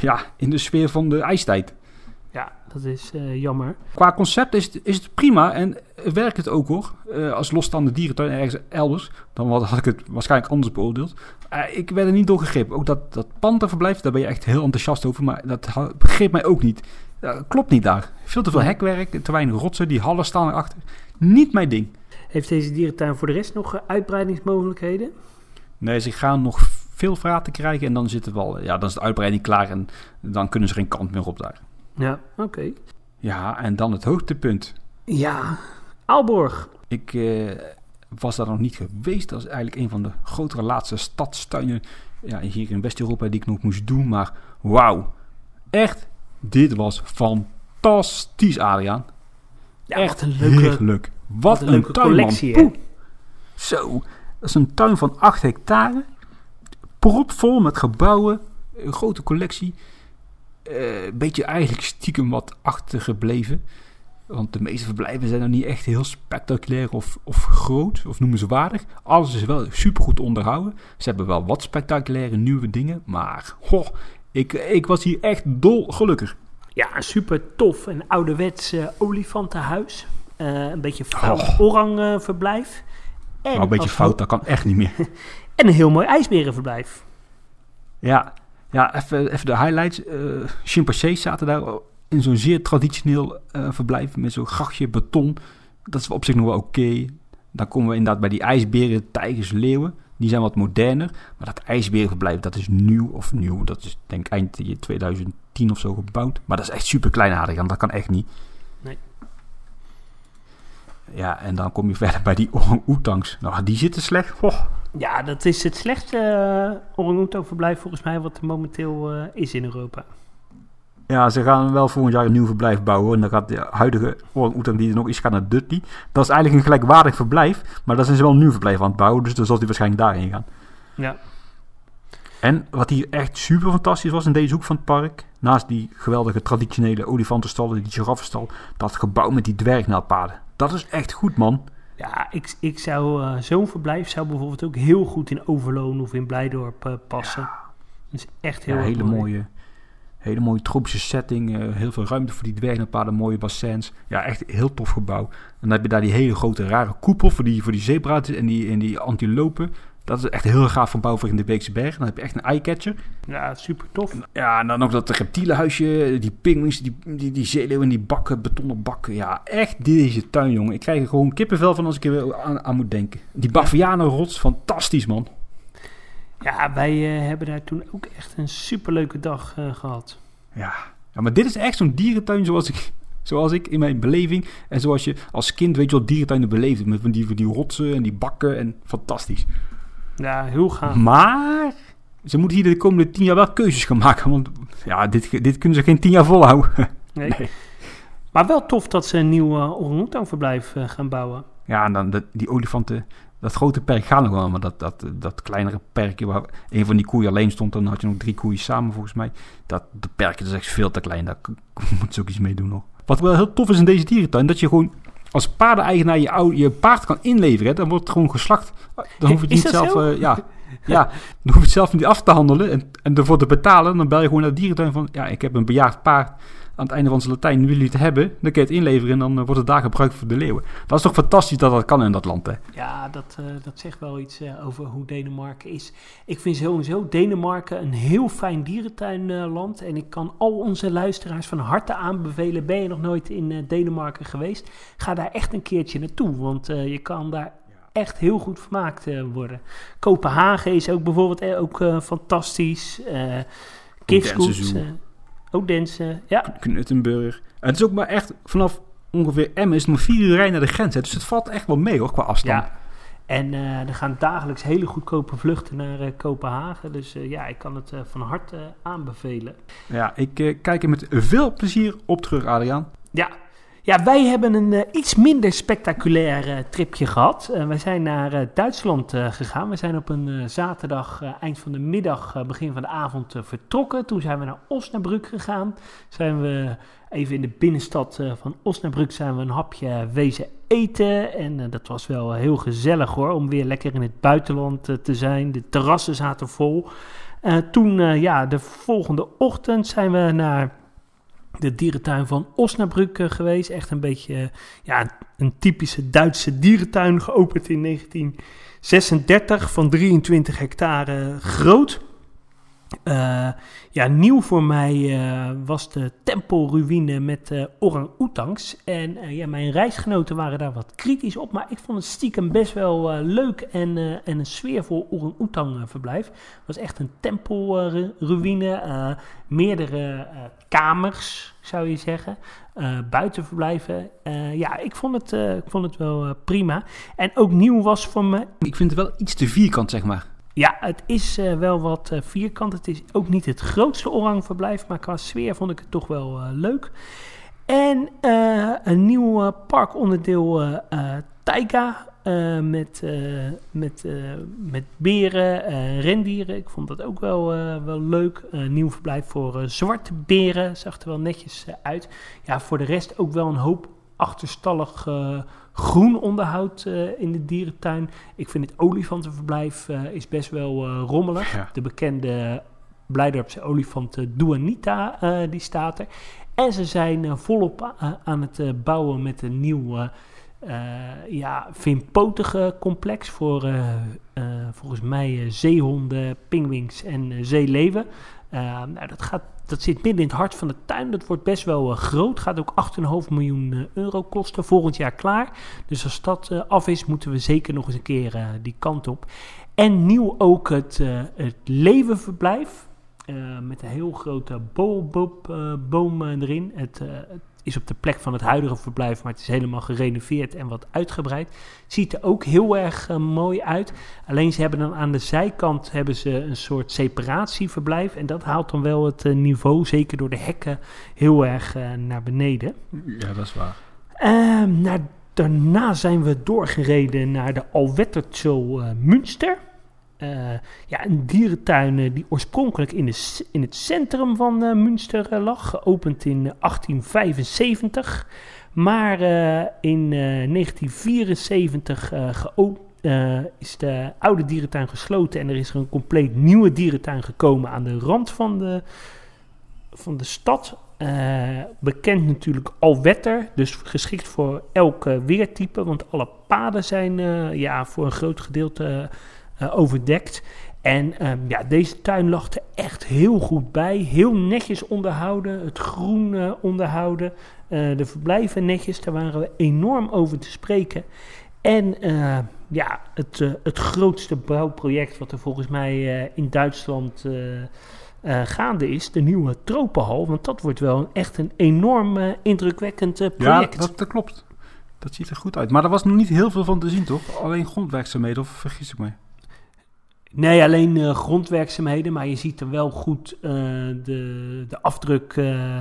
ja, in de sfeer van de ijstijd. Ja, dat is eh, jammer. Qua concept is het, is het prima en werkt het ook hoor. Eh, als losstaande dierentuin ergens elders, dan had ik het waarschijnlijk anders beoordeeld. Ik werd er niet door gegrepen. Ook dat, dat panterverblijf, daar ben je echt heel enthousiast over, maar dat begreep mij ook niet. Klopt niet daar. Veel te veel hekwerk, te weinig rotsen, die hallen staan erachter. Niet mijn ding. Heeft deze dierentuin voor de rest nog eh, uitbreidingsmogelijkheden? Nee, ze gaan nog veel vraten krijgen en dan, zit het wel, ja, dan is de uitbreiding klaar en dan kunnen ze geen kant meer op daar. Ja, oké. Ja, en dan het hoogtepunt. Ja, Aalborg. Ik eh, was daar nog niet geweest. Dat is eigenlijk een van de grotere laatste stadstuinen ja, hier in West-Europa die ik nog moest doen. Maar wauw, echt, dit was fantastisch, Adriaan. Ja, echt wat een leuke, heerlijk. Wat, wat een leuke tuin, collectie, man. hè? Poeh. Zo, dat is een tuin van 8 hectare. Propvol met gebouwen, een grote collectie. Eh, Een beetje eigenlijk stiekem wat achtergebleven. Want de meeste verblijven zijn nog niet echt heel spectaculair of, of groot of noemenswaardig. Alles is wel supergoed onderhouden. Ze hebben wel wat spectaculaire nieuwe dingen. Maar goh, ik, ik was hier echt dol gelukkig. Ja, super tof. Een ouderwets eh, olifantenhuis. Eh, een beetje fout Oh. orang eh, verblijf. En, Nou, een beetje fout, dat kan echt niet meer. En een heel mooi ijsberenverblijf. Ja, ja even, even de highlights. Eh chimpansees zaten daar in zo'n zeer traditioneel eh, verblijf met zo'n grachtje beton. Dat is op zich nog wel oké. Dan komen we inderdaad bij die ijsberen, tijgers, leeuwen. Die zijn wat moderner. Maar dat ijsberenverblijf, dat is nieuw of nieuw. Dat is denk ik eind 2010 of zo gebouwd. Maar dat is echt super kleinaardig, want dat kan echt niet. Nee. Ja, en dan kom je verder bij die orang-oetangs. Nou, die zitten slecht. Ja, dat is het slechtste uh, orang verblijf volgens mij wat er momenteel uh, is in Europa. Ja, ze gaan wel volgend jaar een nieuw verblijf bouwen. En dan gaat de huidige orang-oetang die er nog is, gaan naar Dudley. Dat is eigenlijk een gelijkwaardig verblijf. Maar daar zijn ze wel een nieuw verblijf aan het bouwen. Dus dan zal die waarschijnlijk daarheen gaan. Ja. En wat hier echt super fantastisch was in deze hoek van het park. Naast die geweldige traditionele olifantenstallen, die giraffenstal. Dat gebouw met die dwergnaalpaden. Dat is echt goed, man. Ja, ik, ik zou uh, zo'n verblijf zou bijvoorbeeld ook heel goed in Overloon of in Blijdorp uh, passen. Ja. Dat is echt heel ja, hele mooi. mooie, hele mooie tropische setting. Uh, heel veel ruimte voor die dwergnaalpaden, mooie bassins. Ja, echt heel tof gebouw. En dan heb je daar die hele grote rare koepel voor die, voor die zebra's en die, en die antilopen. Dat is echt heel gaaf van bouw voor in de Beekse Berg. Dan heb je echt een eyecatcher. Ja, super tof. Ja, en dan ook dat reptielenhuisje, die pinguïns, die, die, die zeeleeuwen, die bakken, betonnen bakken. Ja, echt deze tuin, jongen. Ik krijg er gewoon kippenvel van als ik er aan, aan moet denken. Die bavianenrots, fantastisch, man. Ja, wij uh, hebben daar toen ook echt een superleuke dag uh, gehad. Ja. ja, maar dit is echt zo'n dierentuin zoals ik, zoals ik in mijn beleving... en zoals je als kind, weet je wel, dierentuinen beleefde. Met van die, die rotsen en die bakken en fantastisch. Ja, heel gaaf. Maar ze moeten hier de komende tien jaar wel keuzes gaan maken. Want ja, dit, dit kunnen ze geen tien jaar volhouden. Nee. nee. Maar wel tof dat ze een nieuw uh, orang verblijf uh, gaan bouwen. Ja, en dan de, die olifanten, dat grote perk gaat nog wel, maar dat, dat, dat kleinere perkje waar een van die koeien alleen stond, dan had je nog drie koeien samen volgens mij. Dat de perkje is echt veel te klein, daar moet ze ook iets mee doen nog. Wat wel heel tof is in deze dierentuin, dat je gewoon als paardeneigenaar je, oude, je paard kan inleveren. Hè, dan wordt het gewoon geslacht. Dan hoef je het niet dat zelf, eh, ja, ja, dan hoef je het zelf niet af te handelen en, en ervoor te betalen. Dan bel je gewoon naar de dierentuin van, ja, ik heb een bejaagd paard aan het einde van zijn Latijn. Willen jullie het hebben? Dan kun je het inleveren en dan eh, wordt het daar gebruikt voor de leeuwen. Dat is toch fantastisch dat dat kan in dat land, hè? Ja, dat, eh, dat zegt wel iets eh, over hoe Denemarken is. Ik vind sowieso Denemarken een heel fijn dierentuinland. en ik kan al onze luisteraars van harte aanbevelen. Ben je nog nooit in eh, Denemarken geweest? Ga daar echt een keertje naartoe. Want eh, je kan daar echt heel goed vermaakt eh, worden. Kopenhagen is ook bijvoorbeeld eh, ook, eh, fantastisch. Uh. Odense, ja. Knuttenburg. En het is ook maar echt vanaf ongeveer Emmen is het maar vier uur rijden naar de grens. Hè. Dus het valt echt wel mee hoor, qua afstand. Ja. En eh, er gaan dagelijks hele goedkope vluchten naar eh, Kopenhagen. Dus eh, ja, ik kan het van harte aanbevelen. Ja, ik kijk er met veel plezier op terug, Adriaan. Ja, ja wij hebben een eh, iets minder spectaculair eh, tripje gehad. Eh, wij zijn naar Duitsland gegaan. We zijn op een zaterdag, eind van de middag, begin van de avond vertrokken. Toen zijn we naar Osnabrück gegaan. Zijn we even in de binnenstad van Osnabrück zijn we een hapje wezen eten. En dat was wel heel gezellig hoor, om weer lekker in het buitenland te zijn. De terrassen zaten vol. Toen, ja, de volgende ochtend zijn we naar de dierentuin van Osnabrück eh, geweest. Echt een beetje eh, ja, een typische Duitse dierentuin, geopend in 1936 van 23 hectare groot. Uh, ja, nieuw voor mij uh, was de tempelruïne met uh, orang-oetangs. En ja, mijn reisgenoten waren daar wat kritisch op. Maar ik vond het stiekem best wel leuk en, en een sfeervol orang-oetang verblijf. Het was echt een tempelruïne. meerdere kamers, zou je zeggen. buitenverblijven. ja, ik vond het, ik vond het wel prima. En ook nieuw was voor me... Ik vind het wel iets te vierkant, zeg maar. Ja, het is uh, wel wat uh, vierkant. Het is ook niet het grootste orangverblijf, maar qua sfeer vond ik het toch wel uh, leuk. En een nieuw parkonderdeel Taiga met, met, met beren, rendieren. Ik vond dat ook wel, wel leuk. nieuw verblijf voor zwarte beren, zag er wel netjes uit. Ja, voor de rest ook wel een hoop achterstallig groen onderhoud uh, in de dierentuin. Ik vind het olifantenverblijf uh, is best wel uh, rommelig. Ja. De bekende Blijdorpse olifant Duanita, die staat er. En ze zijn volop aan het bouwen met een nieuw ja, vinpotige complex voor volgens mij zeehonden, pingwings en zeeleeuwen. nou, dat gaat dat zit midden in het hart van de tuin. Dat wordt best wel uh, groot. Gaat ook 8,5 miljoen uh, euro kosten. Volgend jaar klaar. Dus als dat uh, af is, moeten we zeker nog eens een keer die kant op. En nieuw ook het, het levenverblijf. met een heel grote boom erin. Het, het is op de plek van het huidige verblijf, maar het is helemaal gerenoveerd en wat uitgebreid. Ziet er ook heel erg uh, mooi uit. Alleen ze hebben dan aan de zijkant hebben ze een soort separatieverblijf. En dat haalt dan wel het uh, niveau, zeker door de hekken, heel erg uh, naar beneden. Ja, dat is waar. Ehm, nou, daarna zijn we doorgereden naar de Alwettertzo Münster. Uh, ja, een dierentuin uh, die oorspronkelijk in, de, in het centrum van uh, Münster lag, geopend in 1875. Maar in 1974 is de oude dierentuin gesloten en er is een compleet nieuwe dierentuin gekomen aan de rand van de, van de stad. bekend natuurlijk Alwetter, dus geschikt voor elk weertype, want alle paden zijn ja, voor een groot gedeelte overdekt. En um, ja, deze tuin lag er echt heel goed bij. Heel netjes onderhouden. Het groen uh, onderhouden. Uh, de verblijven netjes. Daar waren we enorm over te spreken. En ja, het, het grootste bouwproject wat er volgens mij in Duitsland gaande is. De nieuwe Tropenhal. Want dat wordt wel echt een enorm indrukwekkend project. Ja, dat, dat klopt. Dat ziet er goed uit. Maar er was nog niet heel veel van te zien, toch? Alleen grondwerkzaamheden, of vergis ik mij? Nee, alleen uh, grondwerkzaamheden, maar je ziet er wel goed uh, de, de afdruk uh,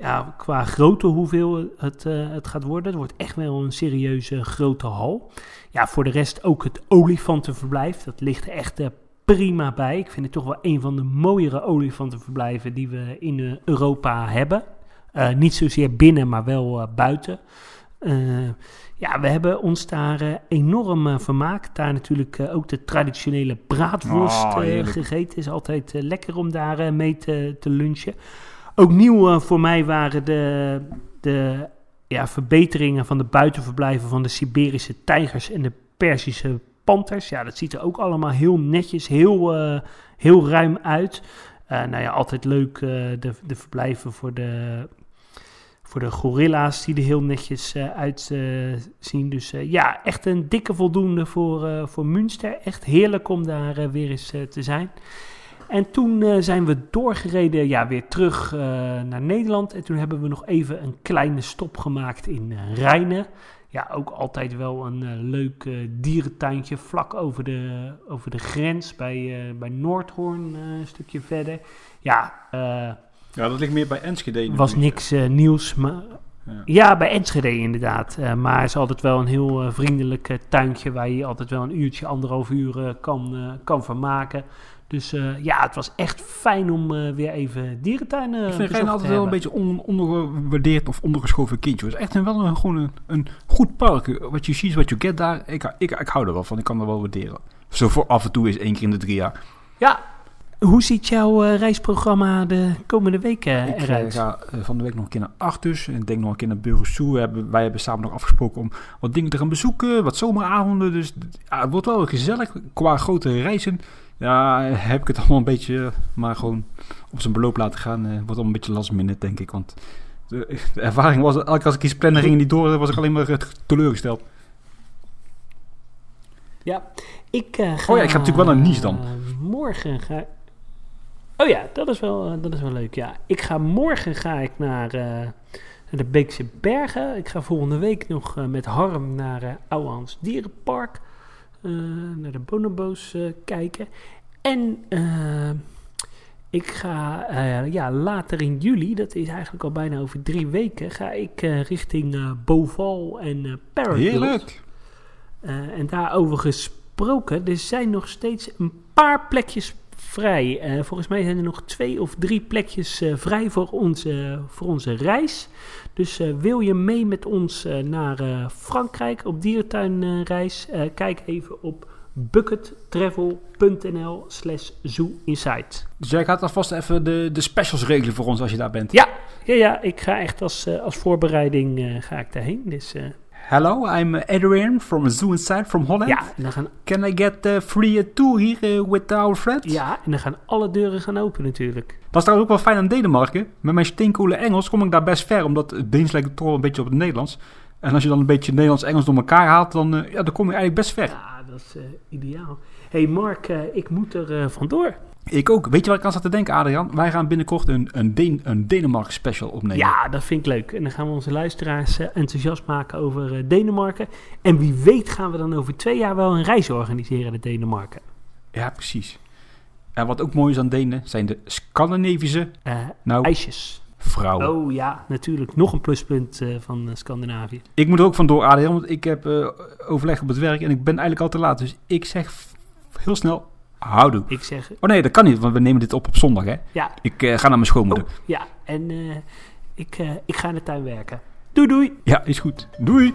ja, qua grootte hoeveel het, het gaat worden. Het wordt echt wel een serieuze grote hal. ja, voor de rest ook het olifantenverblijf. Dat ligt echt eh, prima bij. Ik vind het toch wel een van de mooiere olifantenverblijven die we in eh, Europa hebben. Eh, niet zozeer binnen, maar wel eh, buiten. Eh, ja, we hebben ons daar eh, enorm eh, vermaakt. Daar natuurlijk ook de traditionele braadworst Oh, gegeten. is altijd lekker om daar mee te, te lunchen. Ook nieuw voor mij waren de, de ja, verbeteringen van de buitenverblijven van de Siberische tijgers en de Persische panters. Ja, dat ziet er ook allemaal heel netjes, heel, heel ruim uit. Nou ja, altijd leuk de, de verblijven voor de, voor de gorilla's die er heel netjes eh, uitzien. dus eh, ja, echt een dikke voldoende voor, eh, voor Münster. Echt heerlijk om daar weer eens te zijn. En toen zijn we doorgereden, ja, weer terug naar Nederland. En toen hebben we nog even een kleine stop gemaakt in Rijnen. Ja, ook altijd wel een leuk dierentuintje vlak over de, over de grens bij, bij Noordhoorn, een stukje verder. Ja, Ja, dat ligt meer bij Enschede. was niks eh, nieuws, maar Ja. ja, bij Enschede inderdaad. Eh, maar het is altijd wel een heel eh, vriendelijk tuintje waar je altijd wel een uurtje, anderhalf uur kan, kan vermaken. Dus ja, het was echt fijn om weer even dierentuinen Ik vind te altijd wel een beetje on, ondergewaardeerd of ondergeschoven kindje. Het is echt een, wel een, gewoon een, een goed park. Wat je ziet, wat je get daar. Ik, ik, ik hou er wel van. Ik kan er wel waarderen. Zo voor af en toe is één keer in de drie jaar. Ja, hoe ziet jouw eh, reisprogramma de komende weken Ik eh, eruit? ga eh, van de week nog een keer naar Artus. En ik denk nog een keer naar Burgersoe. We hebben, wij hebben samen nog afgesproken om wat dingen te gaan bezoeken. Wat zomeravonden. Dus ja, het wordt wel gezellig. Qua grote reizen. Ja, heb ik het allemaal een beetje. Maar gewoon op zijn beloop laten gaan. wordt allemaal een beetje last minute, denk ik. Want de, de ervaring was. Elke keer als ik iets plannen ging niet door. was ik alleen maar teleurgesteld. Ja, ik ga... Oh ja, ik ga natuurlijk wel naar Nice dan. morgen ga Oh ja, dat is, wel, eh, dat is wel leuk, ja. Ik ga morgen ga ik naar, eh, naar de Beekse Bergen. Ik ga volgende week nog eh, met Harm naar eh Ouwehans Dierenpark. eh, naar de bonobo's eh, kijken. En eh, ik ga eh, ja, later in juli, dat is eigenlijk al bijna over drie weken... ga ik eh, richting eh, Boval en eh Paraguay. Heerlijk. Eh, en daarover gesproken, er zijn nog steeds een paar plekjes vrij. Eh, volgens mij zijn er nog twee of drie plekjes eh, vrij voor onze, voor onze reis. Dus eh, wil je mee met ons eh, naar eh, Frankrijk op dierentuinreis? Eh, kijk even op buckettravel.nl slash zooinsight. Dus jij gaat alvast even de, de specials regelen voor ons als je daar bent. Ja, ja, ja, ik ga echt als, eh, als voorbereiding eh, ga ik daarheen. Dus eh, Hello, I'm uh, Adrian from Zoo Inside from Holland. ja, en dan gaan, Can I get a free uh, tour here uh, with our friends? ja, en dan gaan alle deuren gaan open natuurlijk. Dat is trouwens ook wel fijn aan Denemarken. Met mijn steenkoele Engels kom ik daar best ver, omdat het Deens lijkt toch wel een beetje op het Nederlands. En als je dan een beetje Nederlands-Engels door elkaar haalt, dan, uh, ja, dan kom je eigenlijk best ver. Ja, dat is eh, ideaal. hey Mark, eh, ik moet er eh, vandoor. Ik ook. Weet je wat ik aan zat te denken, Adrian? Wij gaan binnenkort een, een, een Denemarken special opnemen. Ja, dat vind ik leuk. En dan gaan we onze luisteraars eh, enthousiast maken over eh, Denemarken. En wie weet gaan we dan over twee jaar wel een reis organiseren naar Denemarken. Ja, precies. En wat ook mooi is aan Denen, zijn de Scandinavische, Eh, nou, ijsjes. vrouwen. Oh ja, natuurlijk. Nog een pluspunt van Scandinavië. Ik moet er ook vandoor, Adrian, want ik heb overleg op het werk en ik ben eigenlijk al te laat. Dus ik zeg heel snel, houdoe. Ik zeg, Oh nee, dat kan niet, want we nemen dit op op zondag, hè. ja, Ik eh, ga naar mijn schoonmoeder. oh, ja. En eh, ik, eh, ik ga in de tuin werken. Doei doei! Ja, is goed. Doei!